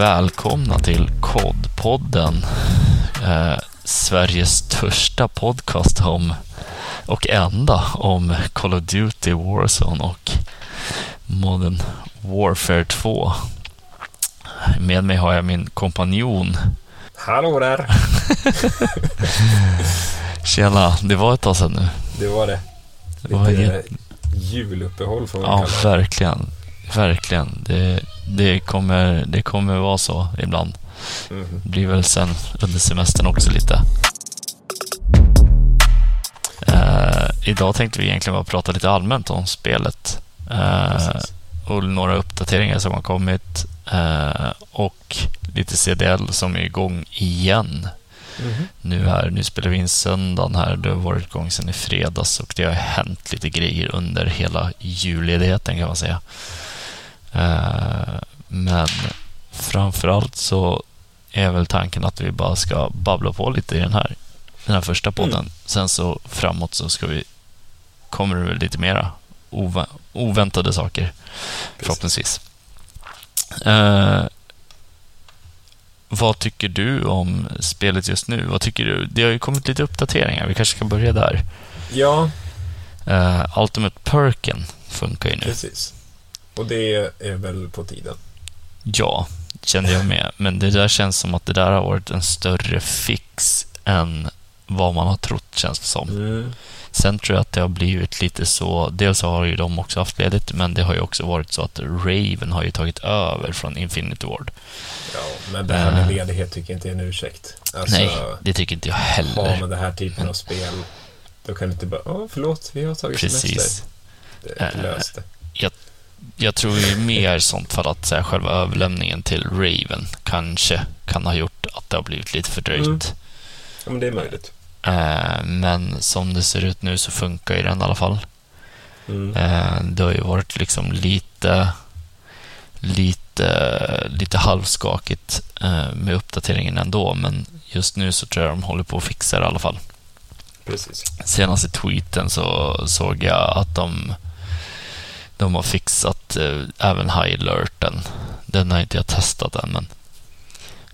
Välkomna till COD-podden. Eh, Sveriges största podcast om, och enda om Call of Duty, Warzone och Modern Warfare 2. Med mig har jag min kompanjon. Hallå där! Tjena, det var ett tag sedan nu. Det var det. Det var juluppehåll får man Ja, kalla verkligen. Verkligen. Det, det, kommer, det kommer vara så ibland. Det blir väl sen under semestern också lite. Eh, idag tänkte vi egentligen bara prata lite allmänt om spelet. Eh, och några uppdateringar som har kommit. Eh, och lite CDL som är igång igen. Mhm. Nu här, nu spelar vi in söndagen här. Det har varit igång sedan i fredags och det har hänt lite grejer under hela julledigheten kan man säga. Eh, men framförallt så är väl tanken att vi bara ska babbla på lite i den här, den här första podden. Mm. Sen så framåt så ska vi, kommer det väl lite mera ova, oväntade saker förhoppningsvis. Eh, vad tycker du om spelet just nu? Vad tycker du? Det har ju kommit lite uppdateringar. Vi kanske ska börja där. Ja, Uh, Ultimate Perken funkar ju nu. precis. Och det är väl på tiden. Ja, kände jag med. Men det där känns som att det där har varit en större fix än vad man har trott, känns det som. Mm. Sen tror jag att det har blivit lite så, dels har ju de också haft ledigt, men det har ju också varit så att Raven har ju tagit över från Infinity Ward. Ja, men det här med Eh. ledighet tycker jag inte är en ursäkt. Alltså, Nej, det tycker inte jag har heller. man den här typen av spel, då kan du inte bara, åh förlåt, vi har tagit semester. Precis. Det, Eh. lös det. Jag tror ju mer i sånt fall att så här, själva överlämningen till Raven kanske kan ha gjort att det har blivit lite fördröjt. Mm. Ja, men det är möjligt. Eh, men som det ser ut nu så funkar ju den i alla fall. Mm. Eh, det har ju varit liksom lite, lite, lite halvskakigt eh, med uppdateringen ändå, men just nu så tror jag de håller på att fixa det i alla fall. Precis. Senaste tweeten så såg jag att de, de har fixat eh, även high alerten. Den har inte jag testat än, men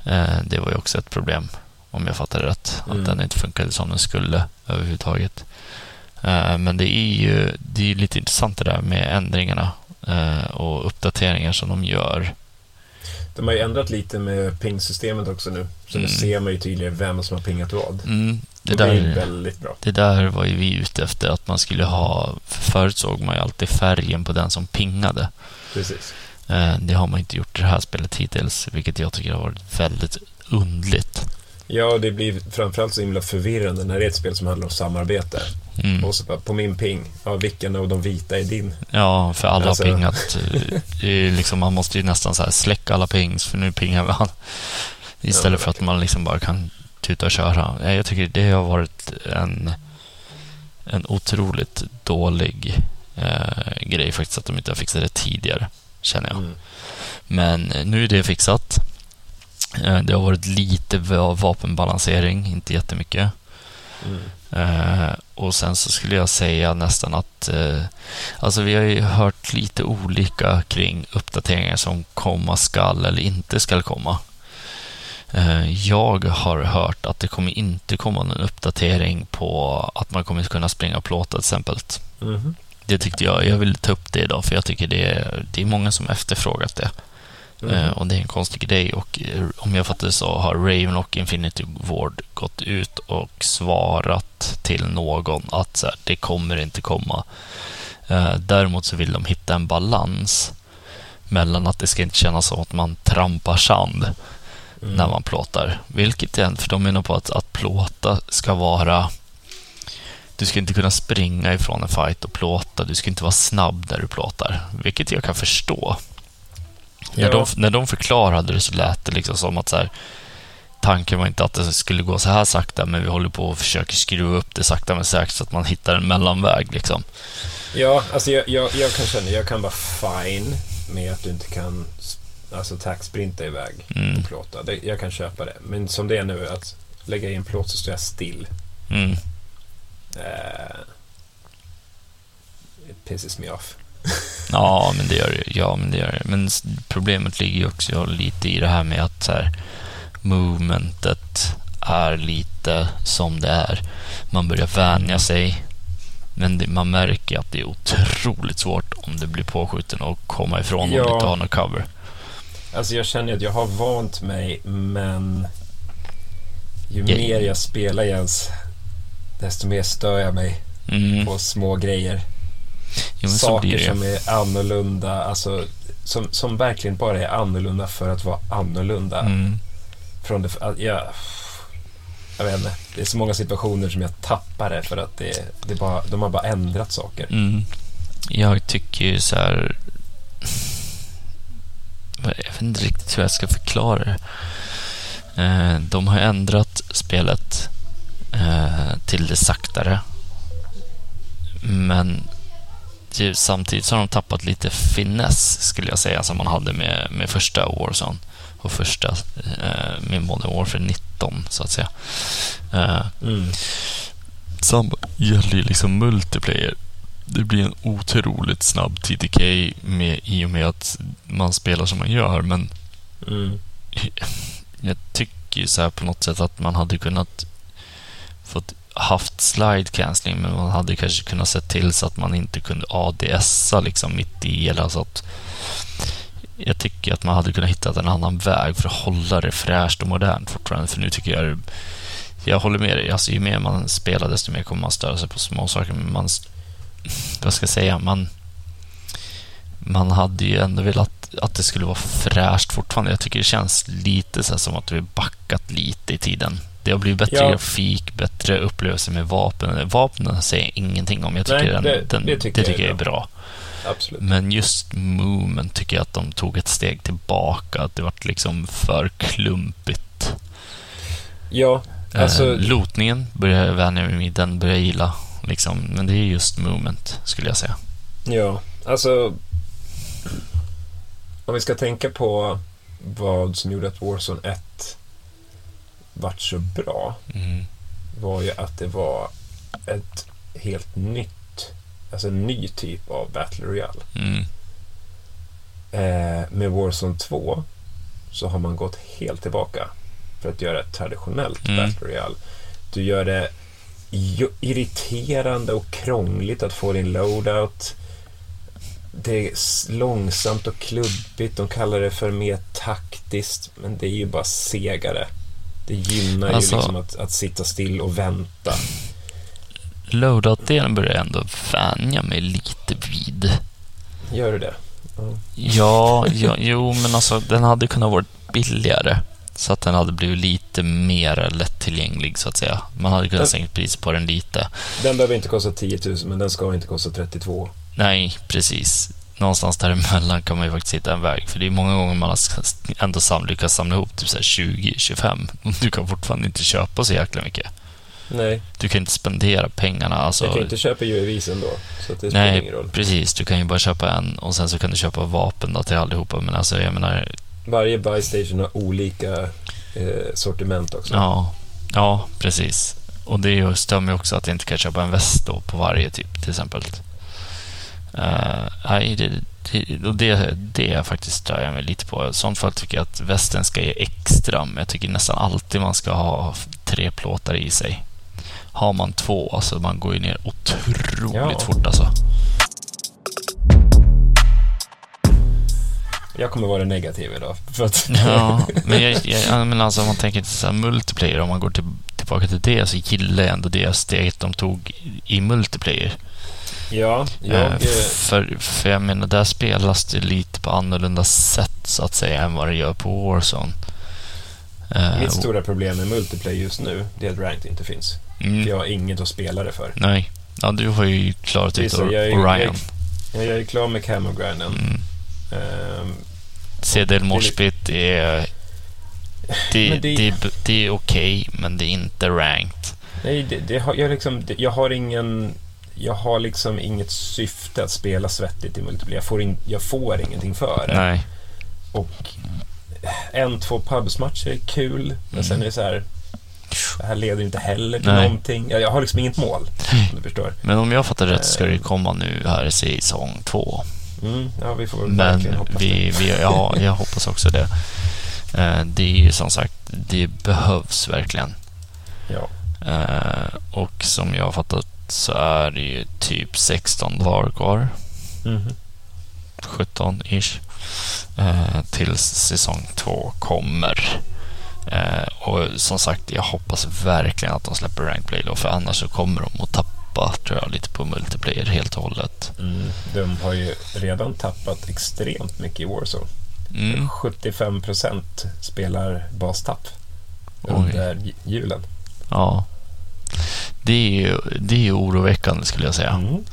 eh, det var ju också ett problem, om jag fattar rätt. Mm. Att den inte funkade som den skulle överhuvudtaget. Eh, men det är ju det är lite intressant det där med ändringarna eh, och uppdateringar som de gör. De har ju ändrat lite med pingsystemet också nu. Så Mm. nu ser man ju tydligen vem som har pingat vad. Mm, det, det där, väldigt bra. det där var ju vi ute efter, att man skulle ha... Förut såg man ju alltid färgen på den som pingade. Precis. Eh, Det har man inte gjort i det här spelet hittills, vilket jag tycker har varit väldigt undligt. Ja, det blir framförallt så himla förvirrande när det är ett spel som handlar om samarbete. Mm. Och så bara, på min ping, ja, vilken av de vita är din? Ja, för alla Alltså- har pingat. Liksom, man måste ju nästan så här släcka alla pings, för nu pingar vi han. Istället Ja, för att man liksom bara kan tuta och köra. Jag tycker det har varit en, en otroligt dålig eh, grej faktiskt, att de inte har fixat det tidigare, känner jag. Mm. Men nu är det fixat. Eh, Det har varit lite va- vapenbalansering, inte jättemycket. Mm. Eh, och sen så skulle jag säga nästan att... Eh, alltså vi har ju hört lite olika kring uppdateringar som komma skall eller inte skall komma. Eh, jag har hört att det kommer inte komma någon uppdatering på att man kommer kunna springa plåta till exempel. Mhm. Det tyckte jag. Jag ville ta upp det idag för jag tycker det är, det är många som efterfrågat det. Eh, och det är en konstig grej och eh, om jag fattar det så har Raven och Infinity Ward gått ut och svarat till någon att så här, det kommer inte komma. Däremot så vill de hitta en balans mellan att det ska inte kännas som att man trampar sand Mm. när man plåtar. Vilket är, för de menar på att, att plåta ska vara du ska inte kunna springa ifrån en fight och plåta. Du ska inte vara snabb när du plåtar. Vilket jag kan förstå. När, Ja. de, när de förklarade det så lät det liksom som att så här, tanken var inte att det skulle gå så här sakta, men vi håller på och försöker skruva upp det sakta men säkert så att man hittar en mellanväg. Liksom. Ja, alltså jag, jag, jag kan känna, jag kan vara fine med att du inte kan alltså taxsprinta iväg Mm. och plåta. Det, jag kan köpa det. Men som det är nu, att lägga i en plåt så står jag still. Mm. Eh, it pisses me off. Ja, men det gör det. Ja, men det gör det. Men problemet ligger ju också lite i det här med att så här, movementet är lite som det är. Man börjar vänja sig. Men det, man märker att det är otroligt svårt om det blir påskjuten och komma ifrån Ja. om du inte har någon cover. Alltså jag känner att jag har vant mig, men ju Ja. mer jag spelar Jens, desto mer stör jag mig Mm. på små grejer. Jo, Saker som är annorlunda, alltså som, som verkligen bara är annorlunda för att vara annorlunda. Mm. Från det, jag, jag vet inte, det är så många situationer som jag tappar det för att det, det bara, de har bara ändrat saker. Mm. Jag tycker ju så här... Jag vet inte riktigt hur jag ska förklara det. Eh, De har ändrat spelet eh, till det saktare. Men samtidigt så har de tappat lite finess, skulle jag säga, som man hade med, med första Warzone och första eh, med Modern Warfare 19, så att säga. Eh, Mm. samma gäller ju liksom multiplayer. Det blir en otroligt snabb TTK med, i och med att man spelar som man gör, men Mm. jag tycker ju så här på något sätt att man hade kunnat fått haft slide cancelling, men man hade kanske kunnat se till så att man inte kunde ADSa liksom mitt i, eller så att jag tycker att man hade kunnat hitta en annan väg för att hålla det fräscht och modernt fortfarande, för nu tycker jag jag håller med dig. Alltså, ju mer man spelar, desto mer kommer man störa sig på små saker. Men man, vad ska jag säga, man, man hade ju ändå velat att det skulle vara fräscht fortfarande. Jag tycker det känns lite så här som att vi backat lite i tiden. Det har blivit bättre Ja. grafik, bättre upplevelse med vapen. Vapnen säger jag ingenting om. Jag tycker, Nej, den, det- den, det tycker jag är jag är bra. Absolut. Men just movement tycker jag att de tog ett steg tillbaka. Att det vart liksom för klumpigt. Ja, alltså... Eh, lotningen börjar jag vänja mig vid, den börjar jag gilla. Liksom. Men det är just movement, skulle jag säga. Ja, alltså... Om vi ska tänka på vad som gjorde att Warzone 1 vart så bra Mm. var ju att det var ett helt nytt, alltså en ny typ av Battle Royale. Mm. Eh, med Warzone 2 så har man gått helt tillbaka för att göra ett traditionellt Mm. Battle Royale. Du gör det irriterande och krångligt att få din loadout. Det är långsamt och klubbigt. De kallar det för mer taktiskt, men det är ju bara segare. Det gynnar Alltså- ju liksom att, att sitta still och vänta. Loadout-delen börjar jag ändå vänja mig lite vid. Gör du det? Ja, ja, jo, men alltså den hade kunnat vara billigare. Så att den hade blivit lite mer lättillgänglig, så att säga. Man hade kunnat sänkt priset på den lite. Den behöver inte kosta 10 000, men den ska inte kosta 32. Nej, precis. Någonstans däremellan kan man ju faktiskt hitta en väg. För det är många gånger man har ändå sam- lyckats samla ihop typ så här 20-25. Du kan fortfarande inte köpa så jäkla mycket. Nej, Du kan inte spendera pengarna. Alltså, jag kan inte köpa UAVs ändå. Så det spelar nej, ingen roll. precis. Du kan ju bara köpa en och sen så kan du köpa vapen då till allihopa. Men alltså, jag menar, Varje buy station har olika eh, sortiment också. ja, ja, precis. Och det är ju- också att jag inte kan köpa en väst då på varje typ, till exempel. Uh, nej, det, det, och det, det är faktiskt stör jag mig lite på. I sånt fall tycker jag att västen ska ge extra, men jag tycker nästan alltid man ska ha tre plåtar i sig. Har man två, alltså man går ju ner otroligt Ja. fort alltså. Jag kommer vara negativ idag. För att, Ja, men, jag, jag, jag menar alltså om man tänker till så här multiplayer, om man går till, tillbaka till det, så gillar jag ändå det steget de tog i multiplayer. ja, jag, Eh, eh, för, för jag menar, där spelas det lite på annorlunda sätt så att säga än vad det gör på Warzone. Eh, mitt stora problem med multiplayer just nu, det är att ranked inte finns. mm, För jag har inget att spela det för. Nej, ja, du har ju klarat ut Visst, jag är- Orion. Jag är klar med Camogrinden. Mm. Ehm, CDL Morspit är... Det, det, det- det, är okej, men det är inte ranked. nej, det, det har, jag, liksom, jag har ingen... Jag har liksom inget syfte att spela svettigt i multiplayer. Jag får, in, jag får ingenting för det. Nej. Och en, två pubsmatcher är kul, men sen Mm. är det så här... Det här leder inte heller till Nej. någonting. Jag, jag har liksom inget mål, om du förstår. Men om jag fattar rätt ska det Eh. komma nu här i säsong två. Mm, ja, vi får Men vi, vi, ja, jag hoppas också det. Eh, Det är ju som sagt, det behövs verkligen. Ja. Eh, Och som jag har fattat så är det ju typ 16 dagar kvar. Mhm. 17-ish. Eh, tills säsong två kommer. Och som sagt, jag hoppas verkligen att de släpper Ranked Play då, för annars så kommer de att tappa, tror jag, lite på multiplayer helt och hållet. Mm. De har ju redan tappat extremt mycket i Warzone. Mm. 75 procent spelar bastapp Oj. under j- julen. Ja. Det är ju det är oroväckande skulle jag säga. Mm.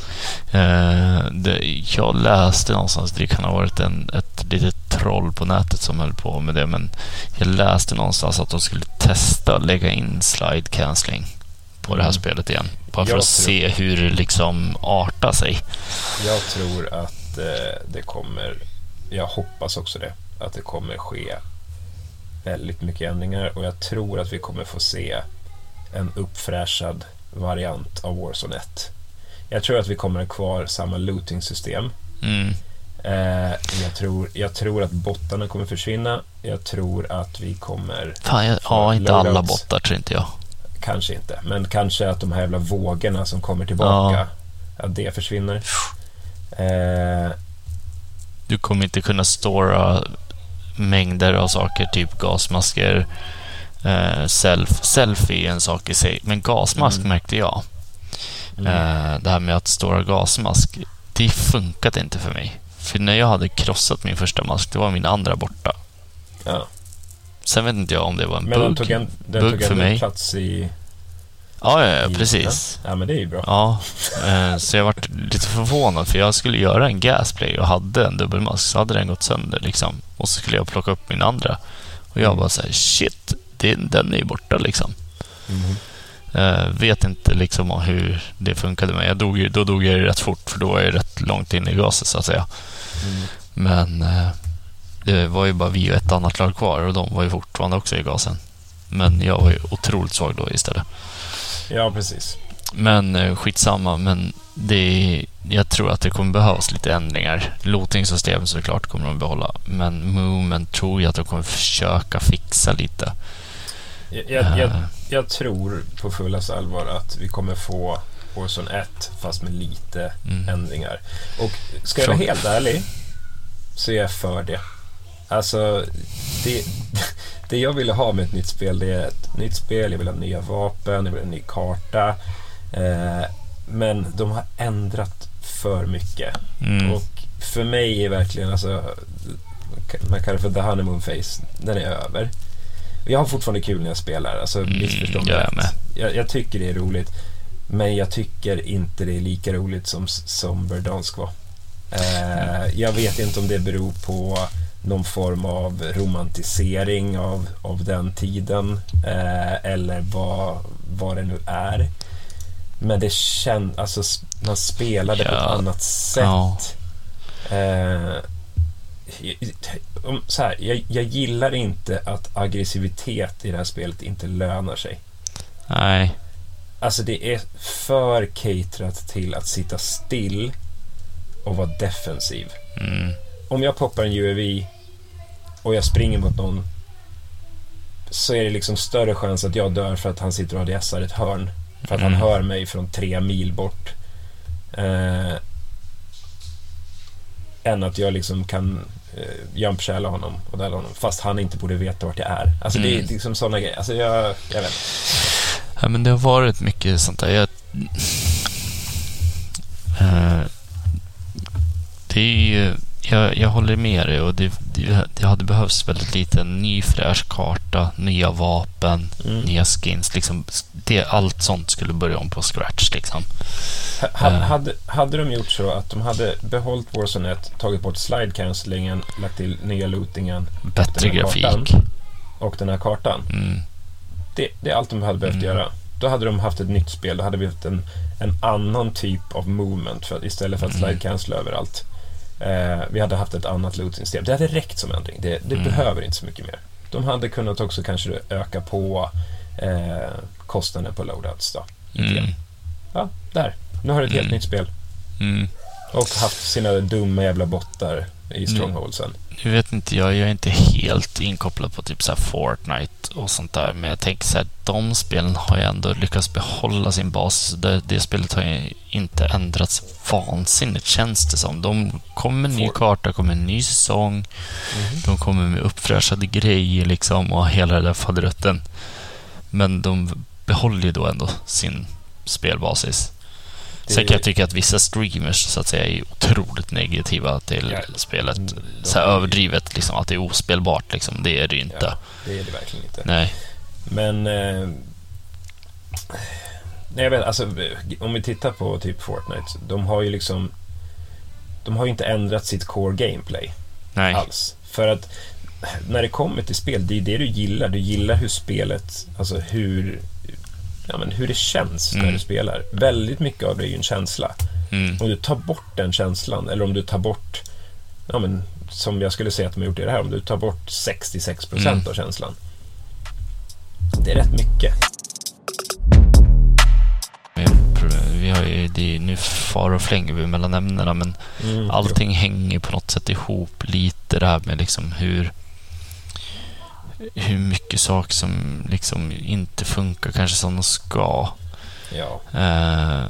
Eh, det, jag läste någonstans, det kan ha varit en, ett litet troll på nätet som höll på med det, men jag läste någonstans att de skulle testa att lägga in slide cancelling på det här Mm. spelet igen. Bara för Jag att tror- se hur det liksom artar sig. Jag tror att eh, det kommer, jag hoppas också det, att det kommer ske väldigt mycket ändringar och jag tror att vi kommer få se en uppfräschad variant av Warzone 1. Jag tror att vi kommer ha kvar samma looting-system. Mm. Eh, jag, tror, jag tror att bottarna kommer försvinna. Jag tror att vi kommer, Fan, jag, ja, inte alla Loadouts. bottar tror inte jag. Kanske inte, men kanske att de här jävla vågorna som kommer tillbaka, att det försvinner. Eh, Du kommer inte kunna stora mängder av saker, typ gasmasker, eh, self. Self är en sak i sig, men gasmask Mm. märkte jag. mm. Eh, det här med att stora gasmask, det funkade inte för mig. För när jag hade krossat min första mask, det var min andra borta. ja. Sen vet inte jag om det var en Men den bugg. tog, en, den bugg tog för mig. plats i... Ja, ja, ja, precis. Ja, men det är ju bra. Ja, eh, så jag vart lite förvånad för jag skulle göra en gasplay och hade en dubbelmask så hade den gått sönder liksom. Och så skulle jag plocka upp min andra. Och jag Mm. bara såhär, shit, det, den är ju borta liksom. Mhm. Eh, vet inte liksom hur det funkade men jag dog, då dog jag rätt fort för då var jag rätt långt in i gaset så att säga. Mm. Men eh, det var ju bara vi och ett annat lag kvar och de var ju fortfarande också i gasen. Men jag var ju otroligt svag då istället. Ja, precis. Men eh, skitsamma, men det jag tror att det kommer behövas lite ändringar. Looting-system såklart kommer de behålla, men movement tror jag att de kommer försöka fixa lite. Jag, jag, jag, Eh, jag tror på fullaste allvar att vi kommer få Warzone 1 fast med lite mm. ändringar. Och ska jag vara helt ärlig så är jag för det. Alltså, det, det jag ville ha med ett nytt spel det är ett nytt spel, jag vill ha nya vapen, jag vill ha en ny karta. Eh, men de har ändrat för mycket. Mm. Och för mig är verkligen, alltså, man kallar det för the honeymoon face, den är över. Jag har fortfarande kul när jag spelar, alltså Mm, missförstå mig jag. Jag, jag tycker det är roligt. Men jag tycker inte det är lika roligt som, som Verdansk var. Eh, jag vet inte om det beror på någon form av romantisering av, av den tiden eh, eller vad, vad det nu är. Men det känns, alltså man spelade på ett Ja. annat sätt. Ja. Eh, om- så här, jag, jag gillar inte att aggressivitet i det här spelet inte lönar sig. Nej. Alltså det är för caterat till att sitta still och vara defensiv. Mm. Om jag poppar en UAV och jag springer mot någon så är det liksom större chans att jag dör för att han sitter och ADSar ett hörn. För att han Mm. hör mig från tre mil bort. Eh, än att jag liksom kan eh, jumpskälla honom och döda honom fast han inte borde veta vart jag är. Alltså det är Mm. liksom sådana grejer. Alltså jag, jag vet Ja, men det har varit mycket sånt där. Jag, Eh, det är ju, jag, jag håller med dig och det, det, det hade behövts väldigt lite en ny fräsch karta, nya vapen, Mm. nya skins. Liksom, det, allt sånt skulle börja om på scratch. Liksom. Ha, Eh. hade, hade de gjort så att de hade behållit Warzone 1, tagit bort slide cancellingen, lagt till nya lootingen Bättre grafik. kartan. och den här kartan. Mm. Det, det är allt de hade behövt Mm. göra. Då hade de haft ett nytt spel. Då hade vi haft en, en annan typ av movement för, istället för att Mm. slide cancel överallt. Eh, vi hade haft ett annat looting-system. Det hade räckt som ändring. Det, det Mm. behöver inte så mycket mer. De hade kunnat också kanske öka på eh, kostnaden på loadouts då. Mm. Ja, där. Nu har du ett helt Mm. nytt spel. Mm. Och haft sina dumma jävla bottar i strongholdsen. Nu vet inte jag, jag är inte helt inkopplad på typ så här Fortnite och sånt där, men jag tänker så här, de spelen har ju ändå lyckats behålla sin bas. Det, det spelet har ju inte ändrats vansinnigt känns det som. De kommer med en ny karta, kommer en ny säsong, Mhm. de kommer med uppfräschade grejer liksom och hela den där faderutten. Men de behåller ju då ändå sin spelbasis. Sen kan jag tycka att vissa streamers så att säga är otroligt negativa till Ja, spelet. de- så här överdrivet liksom, att det är ospelbart liksom. Det är det ju inte. Ja, det är det verkligen inte. Nej. Men... Eh, nej, jag vet, alltså, om vi tittar på typ Fortnite. De har ju liksom... De har ju inte ändrat sitt core gameplay Nej. alls. För att när det kommer till spel, det är det du gillar. Du gillar hur spelet, alltså hur, ja, men hur det känns när Mm. du spelar. Väldigt mycket av det är ju en känsla. Mm. Om du tar bort den känslan, eller om du tar bort, ja men som jag skulle säga att de har gjort i det här, om du tar bort 66% Mm. av känslan. Det är rätt mycket. Vi har ju, det är, nu far och flänger vi mellan ämnena, men Mm, allting hänger på något sätt ihop lite det här med liksom hur hur mycket saker som liksom inte funkar kanske som de ska. Ja. Eh,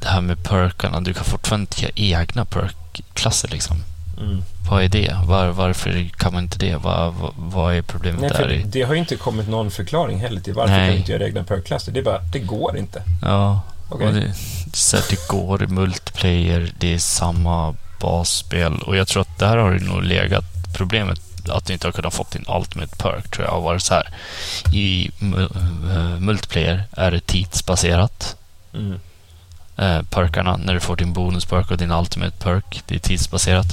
det här med perkarna, du kan fortfarande inte göra egna perkklasser liksom. Mm. Vad är det? Var, varför kan man inte det? Vad, vad, vad är problemet Nej, där? det har ju inte kommit någon förklaring heller till varför Nej. kan inte göra egna perkklasser. Det är bara, det går inte. Ja, och det, så det går i multiplayer, det är samma basspel och jag tror att där har det nog legat problemet att du inte har kunnat fått din ultimate perk tror jag har varit så här. I eh, multiplayer är det tidsbaserat. Mm. Eh, perkarna, när du får din bonusperk och din ultimate perk, det är tidsbaserat.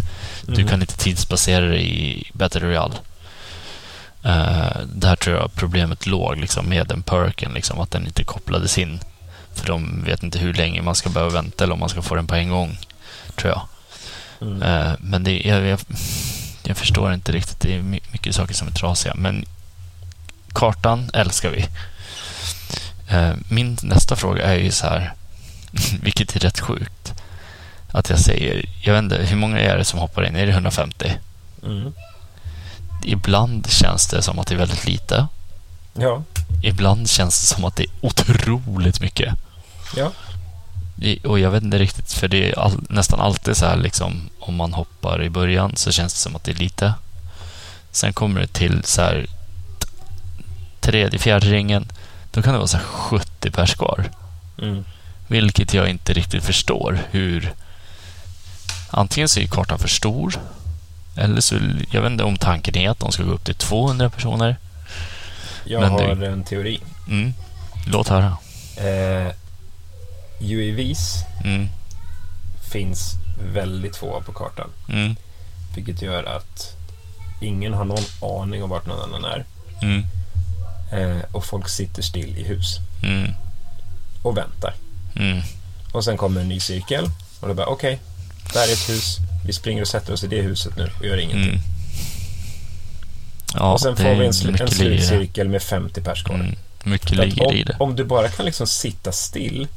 Du Mhm. kan inte tidsbasera det i Battle Royale. Uh, där tror jag problemet låg liksom, med den perken, liksom, att den inte kopplades in. För de vet inte hur länge man ska behöva vänta eller om man ska få den på en gång, tror jag. Mm. Eh, men det, jag, jag, jag förstår inte riktigt. Det är my- mycket saker som är trasiga. Men kartan älskar vi. Eh, min nästa fråga är ju så här, vilket är rätt sjukt. Att jag säger, jag vet inte, hur många är det som hoppar in? Är det 150? Mm. Ibland känns det som att det är väldigt lite. Ja. Ibland känns det som att det är otroligt mycket. Ja. Och jag vet inte riktigt, för det är all, nästan alltid så här liksom, om man hoppar i början så känns det som att det är lite. Sen kommer det till så här tredje, fjärde ringen, då kan det vara så här 70 pers kvar. Mm. Vilket jag inte riktigt förstår hur... Antingen så är kartan för stor, eller så, jag vet inte om tanken är att de ska gå upp till 200 personer. Jag Men har en teori. Mm. Låt höra. Eh, UAVs Mm. finns väldigt få på kartan. Mm. Vilket gör att ingen har någon aning om vart någon annan är. Mm. Eh, och folk sitter still i hus Mm. och väntar. Mm. Och sen kommer en ny cirkel och då bara okej, där är ett hus. Vi springer och sätter oss i det huset nu och gör ingenting. Mm. Ja, och sen får vi en, sl- en i slutcirkel med 50 pers kvar. Mm. Mycket ligger i om, det. om du bara kan liksom sitta still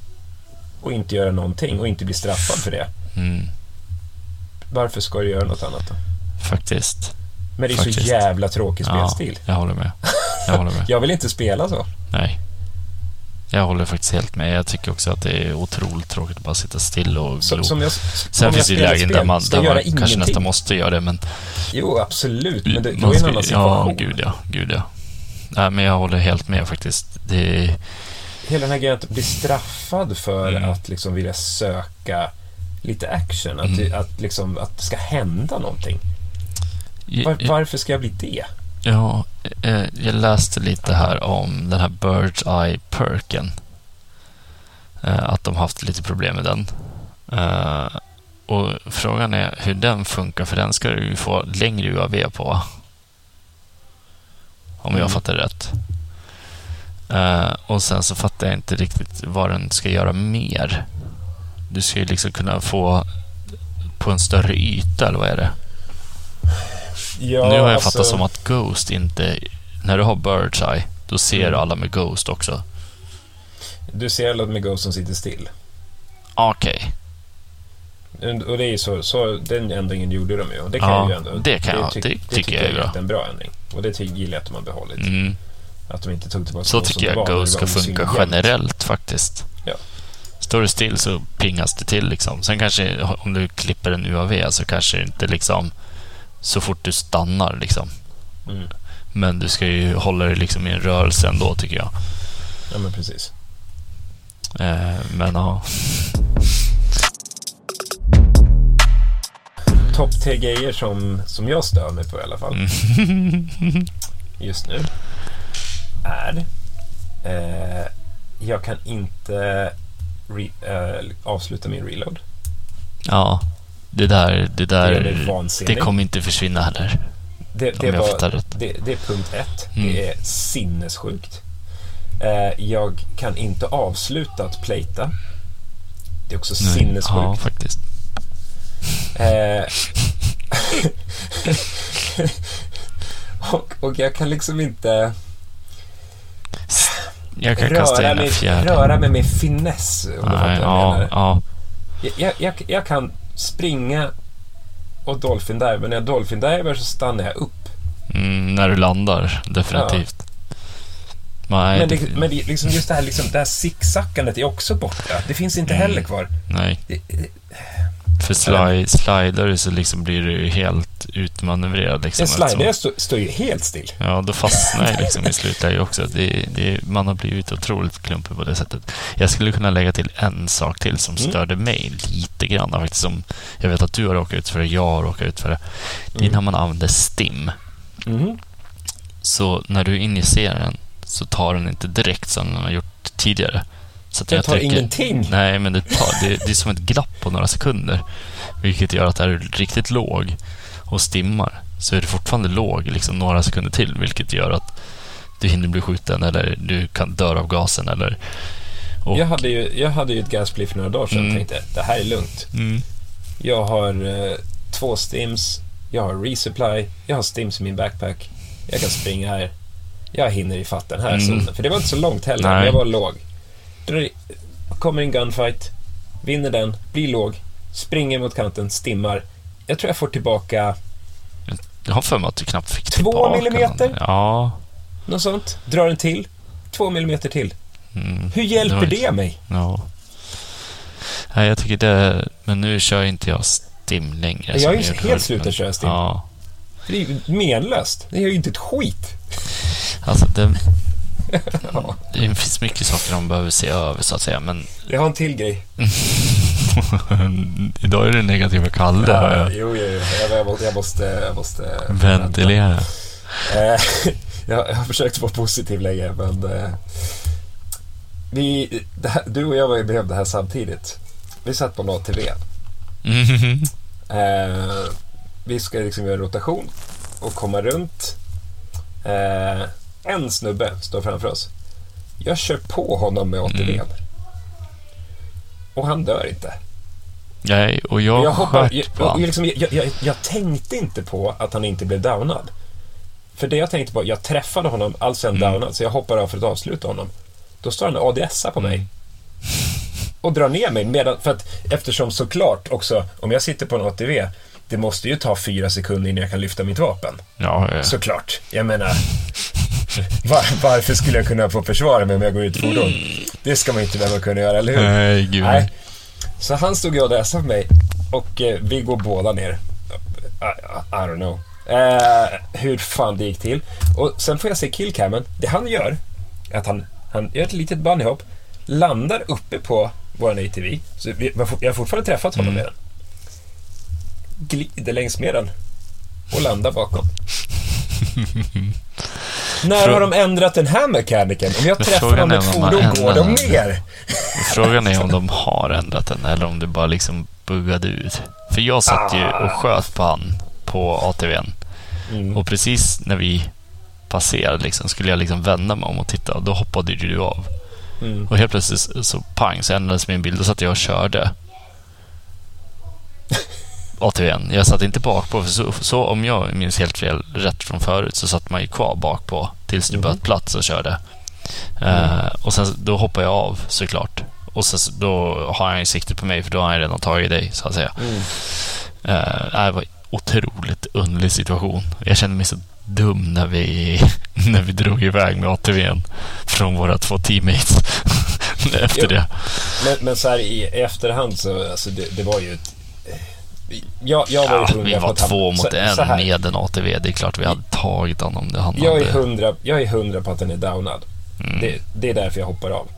och inte göra någonting och inte bli straffad för det. Mm. Varför ska du göra något annat då? Faktiskt. Men det är så Faktiskt. jävla tråkig Ja, spelstil. jag håller med. Jag håller med. Jag vill inte spela så. Nej. Jag håller faktiskt helt med. Jag tycker också att det är otroligt tråkigt att bara sitta still och Så, glo. som jag, Sen finns det lägen där man, där man kanske ingenting. nästan måste göra det, men... Jo, absolut. Men det, då är en annan situation. Ja, gud ja. Gud ja. Nej, men jag håller helt med faktiskt. Det. Hela den här grejen att bli straffad för Mm. att liksom vilja söka lite action. Att, Mm. att, liksom, att det ska hända någonting. Var, varför ska jag bli det? Ja, eh, jag läste lite här om den här Bird's Eye Perken. Eh, att de haft lite problem med den. Eh, och frågan är hur den funkar, för den ska du ju få längre UAV på. Om jag Mm. fattar rätt. Eh, och sen så fattar jag inte riktigt vad den ska göra mer. Du ska ju liksom kunna få på en större yta, eller vad är det? Ja, nu har jag alltså, fattat som att Ghost inte... När du har Bird's Eye, då ser Mm. du alla med Ghost också. Du ser alla med Ghost som sitter still. Okej. Och det är ju så, så, den ändringen gjorde de ju. Och det kan Ja, ju ändå, det kan jag- tyck- det tycker jag är bra. en bra ändring. Och det gillar jag att de har behållit. Mm. Att de inte tog tillbaka Så tycker jag det ska funka generellt faktiskt. Ja. Står det still så pingas det till liksom. Sen kanske om du klipper en UAV så kanske det inte liksom så fort du stannar liksom. Mm. Men du ska ju hålla dig liksom i en rörelse ändå tycker jag. Ja, men precis. Eh, men ja. Topp tre grejer som, som jag stör mig på i alla fall. Mm. just nu är eh, jag kan inte re, eh, avsluta min reload. Ja. Det där, det Det där, vansinnig. det kommer inte försvinna heller. Det, det, var, det, det är punkt ett. Mm. Det är sinnessjukt. Eh, jag kan inte avsluta att plata. Det är också Nej. sinnessjukt. Ja, faktiskt. Eh, och, och jag kan liksom inte Jag kan röra mig, röra mig med finess. Om du fattar Nej, vad jag ja, menar. ja. Jag, jag, jag kan springa och dolphin dive, men när jag dolphin diver så stannar jag upp. Mm, när du landar, definitivt. Nej, men det, det, men det, liksom just det här, liksom, det här zigzackandet är också borta. Det finns inte Mm. heller kvar. nej. Det, För slide, slidar så liksom blir du helt utmanövrerad. Liksom, en slider står ju helt still. Ja, då fastnar jag liksom i slutläge också. Det, det, man har blivit otroligt klumpig på det sättet. Jag skulle kunna lägga till en sak till som Mm. störde mig lite grann. Faktiskt, som jag vet att du har råkat ut för det, jag har råkat ut för det. Det är Mm. när man använder STIM. Mhm. Så när du injicerar den så tar den inte direkt som den har gjort tidigare. Så att Det jag tar trycker- ingenting. Nej, men det, tar, det, det är som ett glapp på några sekunder. Vilket gör att är du riktigt låg och stimmar så är du fortfarande låg liksom några sekunder till. Vilket gör att du hinner bli skjuten eller du kan dö av gasen eller... Och, Jag, hade ju, jag hade ju ett gassplit för några dagar sedan och Mm. tänkte det här är lugnt. mm, Jag har eh, två stims, jag har resupply, jag har stims i min backpack. Jag kan springa här. Jag hinner i fatt den här Mm. zonen. För det var inte så långt heller, Nej. men jag var låg. Drar i- Kommer en gunfight, vinner den, blir låg, springer mot kanten, stimmar. Jag tror jag får tillbaka jag har för mig att du knappt fick Två tillbaka millimeter? någon. Ja. något sånt. Drar en till, två millimeter till. Mm, Hur hjälper var- det mig? Ja. Nej, jag tycker det... Men nu kör inte jag STIM längre. Jag gjorde helt förut, slutat men- köra STIM. Ja. Det är ju menlöst. Det gör ju inte ett skit. Alltså, det, det finns mycket saker de behöver se över, så att säga. Men Jag har en till grej. idag är det negativa Kalle. Ja, jag jo, jo, jo. Jag, måste- jag måste... Jag måste Ventilera. Eh, jag, jag har försökt vara positiv länge, men... Eh, vi, här, du och jag var ju med om det här samtidigt. Vi satt på en ATV. Mhm. Eh, vi ska liksom göra en rotation och komma runt. Eh, en snubbe står framför oss. Jag kör på honom med ATVn. Mm. Och han dör inte. Nej, och jag, jag, hoppar, jag, jag, liksom, jag, jag, tänkte inte på att han inte blev downad. För det jag tänkte på, jag träffade honom, alltså en Mm. downad, så jag hoppar av för att avsluta honom. Då står han och ADSar på mig. Mm. Och drar ner mig. Medan, för att, eftersom såklart också, om jag sitter på en ATV, det måste ju ta fyra sekunder innan jag kan lyfta mitt vapen. Ja, ja. Såklart. Jag menar, var, varför skulle jag kunna få försvara mig om jag går ut fordon? Det ska man inte behöva kunna göra, eller hur? Nej, gud. Nej. Så han stod och läste på mig och eh, vi går båda ner. I, I, I don't know. Eh, hur fan det gick till. Och sen får jag se killcammen. Det han gör är att han, han gör ett litet bunnyhopp, landar uppe på våran ATV. Så vi, jag har fortfarande träffat honom med den. Glider längs med den och landar bakom. När har de ändrat den här mekaniken? Om jag träffar dem med ett fordon, går de ner? Frågan är om de har ändrat den eller om det bara liksom buggade ut. För jag satt ju och sköt på han på ATVn. Mm. Och precis när vi passerade liksom, skulle jag liksom vända mig om och titta och då hoppade ju du av. Mm. Och helt plötsligt så- pang så ändrades min bild. Då satt jag och körde. ATVn. Jag satt inte bak på för så, så om jag minns helt fel rätt från förut så satt man ju kvar bak på tills du Mhm. böt plats och körde. Eh, och sen då hoppade jag av såklart. och så, då har han ju siktet på mig, för då har han redan tagit dig, så att säga. Mm. Uh, det var en otroligt underlig situation. Jag kände mig så dum när vi, när vi drog iväg med ATVn från våra två teammates efter Jo. det. Men, men så här i efterhand så, alltså det, det var ju ett... Jag, jag var Ja, vi var två mot så, en Så med en ATV. Det är klart vi hade tagit honom om det han jag, är hundra, jag är hundra på att den är downad. Mm. Det, det är därför jag hoppar av.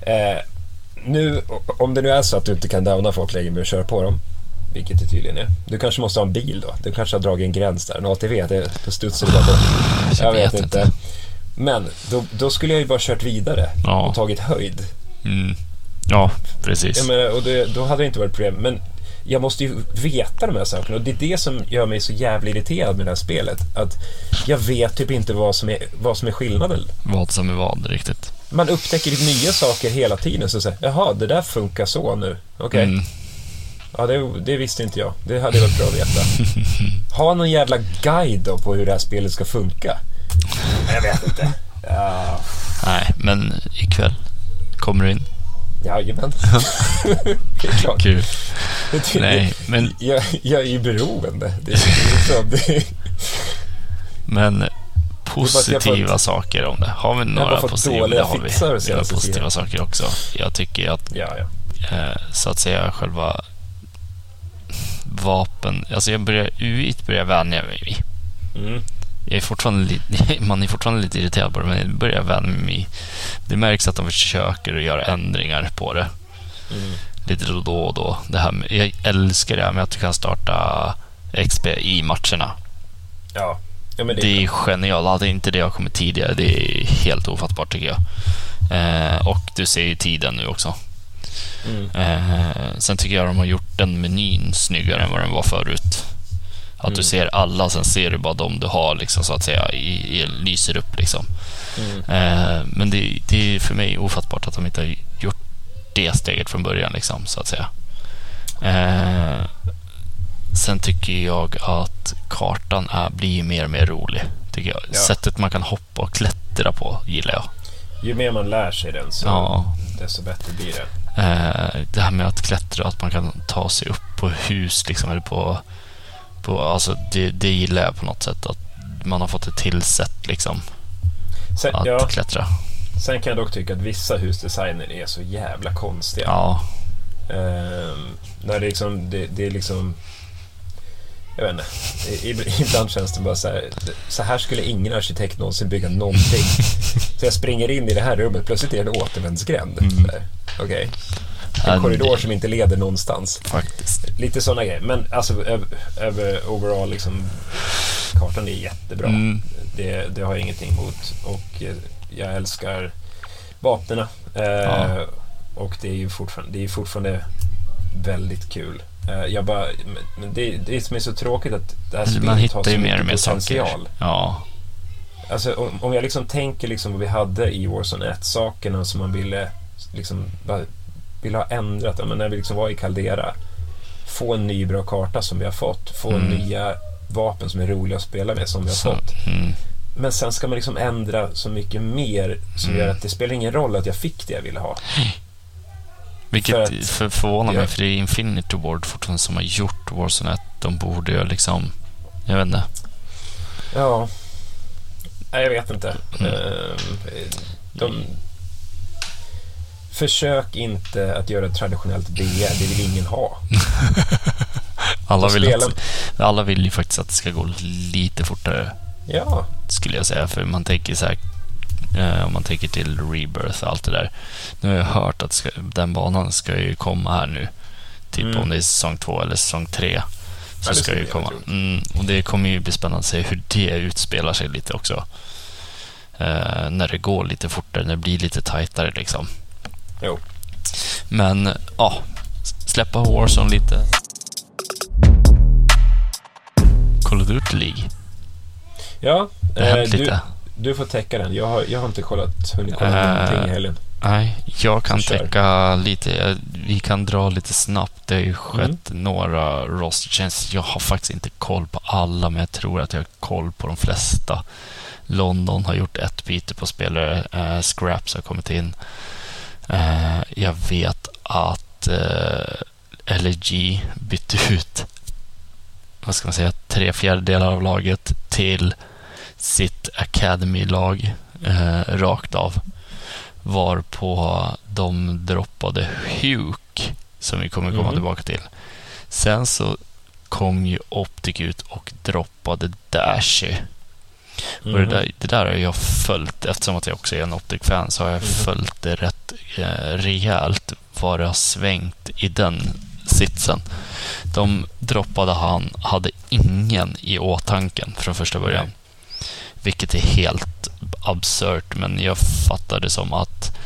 Eh, nu, om det nu är så att du inte kan downa folk längre med att köra på dem, vilket det tydligen är. Du kanske måste ha en bil då. Du kanske har dragit en gräns där. En ATV, det, då studsar det bara bort. Jag vet inte. Men då, då skulle jag ju bara kört vidare Ja. och tagit höjd. Mm. Ja, precis. Jag menar, och det, då hade det inte varit problem. Men jag måste ju veta de här sakerna och det är det som gör mig så jävla irriterad med det här spelet. Att jag vet typ inte vad som är, vad som är skillnaden. Vad som är vad riktigt. Man upptäcker nya saker hela tiden. Så säger jaha, det där funkar så nu. Okej. Mm. Ja, det, det visste inte jag. Det hade varit bra att veta. Ha någon jävla guide då på hur det här spelet ska funka. Jag vet inte. Ja, Nej, men ikväll kommer du in. Jajamän. det är klart. Kul. Det- Nej, men, Jag, jag är ju beroende. Det är liksom, det, men jag positiva får- saker om det. Har vi några fått positiva? Det har vi. senaste positiva saker också. Jag tycker att ja, ja. eh, så att säga själva vapen, alltså jag börjar, UI börjar vänja mig vid. Mm. Jag är fortfarande lite, man är fortfarande lite irriterad på det, men jag börjar vänja mig. Det märks att de försöker att göra ändringar på det. Mm. lite då och då. Det här med, jag älskar det här med att du kan starta XP i matcherna. Ja. ja, det, Det är genialt. Hade inte det kommit tidigare, det är helt ofattbart tycker jag. Eh, och du ser ju tiden nu också. Mm. Eh, sen tycker jag de har gjort den menyn snyggare än vad den var förut. Att Mm. du ser alla, sen ser du bara de du har liksom, så att säga, i, i, lyser upp. Liksom. Mm. Eh, men det, det är för mig ofattbart att de inte har gjort det steget från början, liksom, så att säga. Eh, sen tycker jag att kartan är, blir mer och mer rolig. Tycker jag. Ja. Sättet man kan hoppa och klättra på gillar jag. Ju mer man lär sig den så Ja. desto bättre blir det. Eh, det här med att klättra, att man kan ta sig upp på hus liksom, eller på... på alltså det, det gillar jag på något sätt. Att man har fått ett tillsätt liksom, Sen, att ja, klättra. sen kan jag dock tycka att vissa husdesigner är så jävla konstiga. Ja, Ehm, när det, liksom, det, det är liksom... Jag vet inte. I- Ibland känns det bara så här. Så här skulle ingen arkitekt någonsin bygga någonting. Så jag springer in i det här rummet. Plötsligt är det en återvändsgränd. Mm. Okej. En korridor som inte leder någonstans. faktiskt. Lite sådana grejer. Men alltså över, över overall liksom. Kartan är jättebra. Mm. Det, det har jag ingenting emot. Och eh, jag älskar vapnena. Eh, Ja. Och det är ju fortfarande, det är fortfarande väldigt kul. Eh, jag bara, men- det, det som är så tråkigt att det här Man spelet har hittar så ju mer och mer potential. saker. Ja, Alltså, om, om jag liksom tänker liksom vad vi hade i Warzone 1, sakerna som man ville, liksom, ville ha ändrat. Ja, Men när vi liksom var i Caldera, få en ny bra karta som vi har fått. Få Mm. nya vapen som är roliga att spela med som vi har så, fått. mm, Men sen ska man liksom ändra så mycket mer som Mm. gör att det spelar ingen roll att jag fick det jag ville ha. vilket För att- för förvånar mig, för det är Infinity Ward fortfarande som har gjort Warzone 1. De borde ju liksom... Jag vet inte. Ja, nej jag vet inte. Mm. Ehm, De... Försök inte att göra ett traditionellt BR, det vill ingen ha. Alla vill, att, alla vill ju faktiskt att det ska gå lite fortare, Ja, skulle jag säga. För man tänker så här, eh, om man tänker till Rebirth och allt det där. Nu har jag hört att ska, den banan ska ju komma här nu. Typ Mm. om det är säsong två eller säsong tre. Så det ska ju komma. Mm, och det kommer ju bli spännande att se hur det utspelar sig lite också. Eh, när det går lite fortare, när det blir lite tajtare liksom. Jo. Men ja, släppa Warzone lite. Of Duty League. Ja, Det eh, du, lite. du får täcka den. Jag har, jag har inte kollat, hunnit kolla Eh, någonting i helgen. Nej, jag kan Så täcka lite. Vi kan dra lite snabbt. Det har ju Mm. skett några roster changes. Jag har faktiskt inte koll på alla, men jag tror att jag har koll på de flesta. London har gjort ett byte på spelare. Eh, Scraps har kommit in. Eh, jag vet att eh, LG bytte ut vad ska man säga, tre fjärdedelar av laget till sitt Academy-lag eh, rakt av. Varpå de droppade Huk, som vi kommer komma mm. tillbaka till. Sen så kom ju Optic ut och droppade Dashy. Mm. Och det där, det där har jag följt, eftersom att jag också är en Optic-fan, så har jag mm. följt det rätt eh, rejält vad det har svängt i den sitsen. De droppade han, hade ingen i åtanken från första början. Vilket är helt absurt, men jag fattar det som att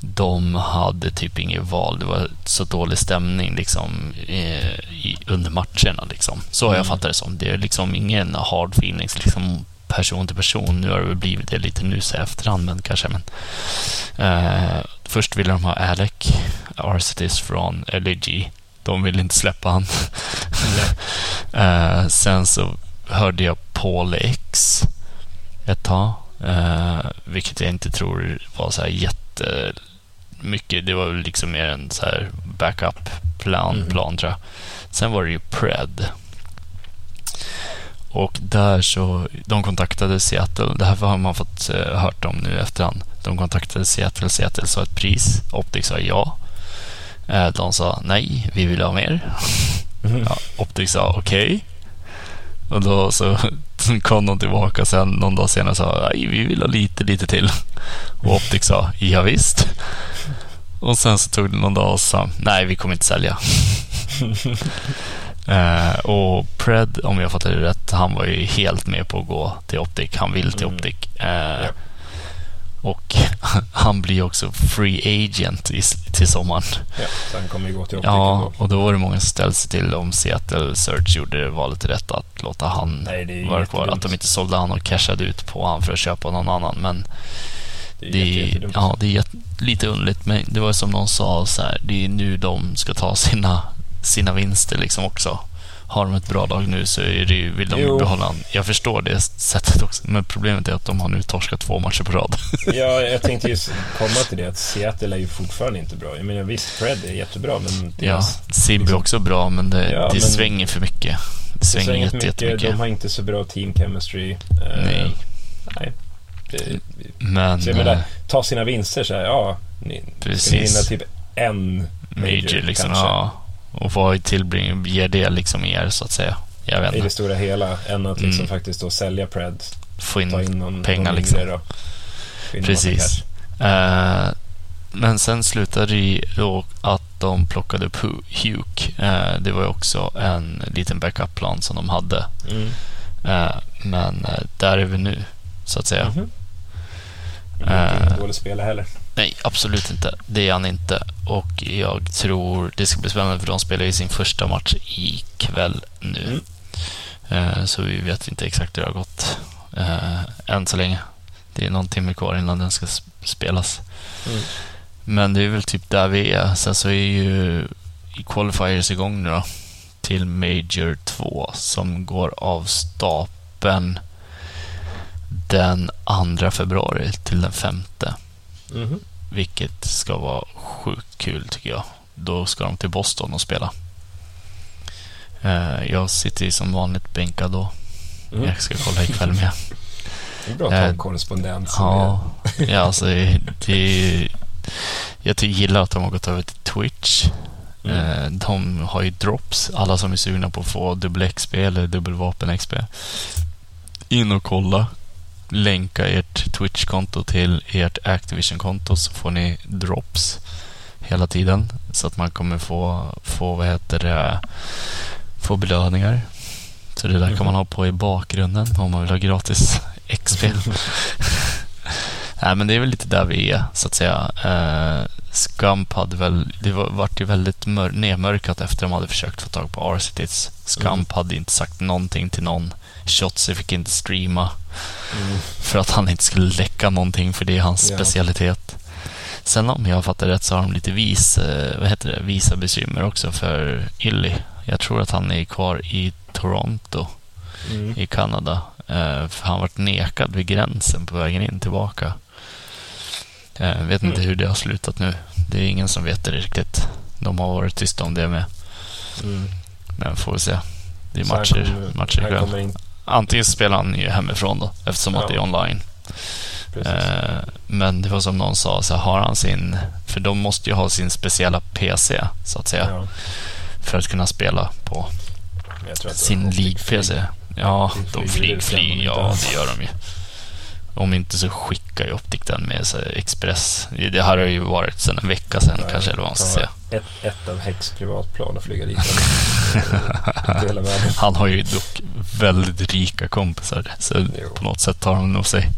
de hade typ inget val. Det var så dålig stämning liksom, i, under matcherna. Liksom. Så har jag mm. fattat det som. Det är liksom ingen hard feelings liksom, person till person. Nu har det väl blivit det lite nu så efterhand, men kanske. Men, eh, först ville de ha Alec Arcitis från LAG. De ville inte släppa han. eh, sen så hörde jag Paul X ett tag. Eh, vilket jag inte tror var så här jättemycket. Det var liksom mer en så här backup-plan, mm. plan, tror jag. Sen var det ju Pred. Och där så, de kontaktade Seattle. Det här har man fått uh, hört om nu efterhand. De kontaktade Seattle. Seattle sa ett pris. Optic sa ja. Uh, de sa nej, vi vill ha mer. Mm. Ja, Optic sa okej. Okay. Och då så kom de tillbaka sen någon dag senare och sa nej, vi vill ha lite, lite till. Och Optic sa ja, visst. Och sen så tog det någon dag och sa nej, vi kommer inte sälja. Uh, och Pred, om jag fattar det rätt, han var ju helt med på att gå till Optic. Han vill till mm. Optic. Uh, ja. Och han blir också free agent i, till sommaren. Ja, så han kommer ju gå till Optic. Ja, och då var det många som ställde sig till om Seattle Search gjorde valet rätt att låta han vara kvar. Att de inte sålde han och cashade ut på han för att köpa någon annan. Men det är, det, ja, det är lite underligt, men det var som någon sa, så här, det är nu de ska ta sina sina vinster liksom också. Har de ett bra lag nu så är det, vill de jo. behålla honom. Jag förstår det sättet också, men problemet är att de har nu torskat två matcher på rad. ja, jag tänkte just komma till det, att Seattle är ju fortfarande inte bra. Jag menar visst, Fred är jättebra, men... Ja, Sib liksom, är också bra, men det, ja, det men svänger för mycket. Det svänger, det svänger jätte, mycket. De har inte så bra team chemistry. Nej. Uh, nej. Det, men... Så jag menar, eh, ta sina vinster så här, ja. Ni, precis. Ska ni vinna typ en major, major liksom, kanske. Ja. Och vad tillbring, ger det liksom er, så att säga? Jag vet I det stora hela, än att liksom mm. faktiskt då sälja Pred. Få in, in någon, pengar någon liksom. Då. Precis. Uh, men sen slutade det då att de plockade upp Huk. Uh, det var ju också en liten backup-plan som de hade. Mm. Uh, men där är vi nu, så att säga. Mm -hmm. Ingen dålig spelare heller. Nej, absolut inte. Det är han inte. Och jag tror det ska bli spännande för de spelar ju sin första match ikväll nu. Mm. Så vi vet inte exakt hur det har gått eh, än så länge. Det är någon timme kvar innan den ska spelas. Mm. Men det är väl typ där vi är. Sen så är ju qualifiers igång nu då. Till Major 2 som går av stapeln den 2 februari till den 5. Mm. Vilket ska vara sjukt kul tycker jag. Då ska de till Boston och spela. Eh, jag sitter ju som vanligt bänkad då. Mm. Jag ska kolla ikväll med. Det är bra att ha en korrespondent. Ja, ja alltså, det, jag gillar att de har gått över till Twitch. Mm. Eh, de har ju drops, alla som är sugna på att få dubbel XP eller dubbelvapen XP. In och kolla länka ert Twitch-konto till ert Activision-konto så får ni drops hela tiden. Så att man kommer få, få vad heter det, få belöningar. Så det där kan man ha på i bakgrunden om man vill ha gratis XP. Nej, men det är väl lite där vi är, så att säga. Uh, Scump hade väl, det var, vart ju väldigt mör, nedmörkat efter de hade försökt få tag på Arcities. Scump mm. hade inte sagt någonting till någon. Shotzi fick inte streama. Mm. För att han inte skulle läcka någonting, för det är hans ja. specialitet. Sen om jag fattar rätt så har de lite vis, eh, vad heter det, visa bekymmer också för Illy. Jag tror att han är kvar i Toronto mm. i Kanada. Eh, för han varit nekad vid gränsen på vägen in tillbaka. Jag vet inte hur det har slutat nu. Det är ingen som vet det riktigt. De har varit tysta om det med. Mm. Men får vi se. Det är Så matcher, kommer- matcher ikväll. Antingen spelar han ju hemifrån då, eftersom att Ja. det är online. Eh, men det var som någon sa, så har han sin... För de måste ju ha sin speciella PC, så att säga, ja. för att kunna spela på att sin League-PC. Ja, De flyger, inte ja det gör de ju. Om inte så skickar ju Optic den med Express. Det här har ju varit sedan en vecka sedan Ja, kanske, eller vad man ska säga. Ett, ett av Hex privatplan och flyga dit. Han har ju dock väldigt rika kompisar, så Jo. på något sätt tar han nog sig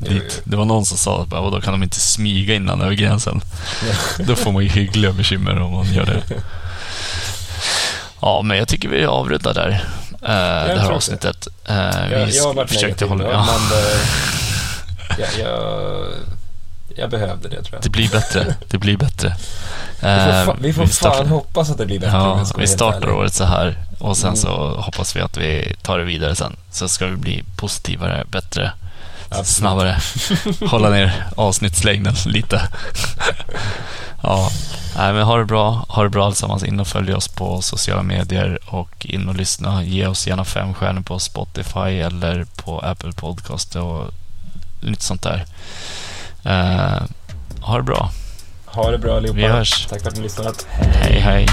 Jo, dit. jo. Det var någon som sa att då kan de inte smyga innan över gränsen. Då får man ju hyggliga bekymmer om man gör det. Ja, men jag tycker vi avrundar där. eh, det här avsnittet. Eh, Jag, vi jag har varit försökte negativ, hålla... Ja, men eh, jag, jag, jag behövde det tror jag. det blir bättre. Det blir bättre. Vi får, Eh, fa- vi får startar- fan hoppas att det blir bättre. Ja, vi startar året så här och sen Mm. så hoppas vi att vi tar det vidare sen. Så ska vi bli positivare, bättre, Absolut. snabbare. Hålla ner avsnittslängden lite. ja, nej men ha det bra. Ha det bra allesammans. In och följ oss på sociala medier och in och lyssna. Ge oss gärna fem stjärnor på Spotify eller på Apple Podcast och lite sånt där. Eh, ha det bra. Ha det bra allihopa. Vi hörs. Tack för att ni lyssnat. Hej hej.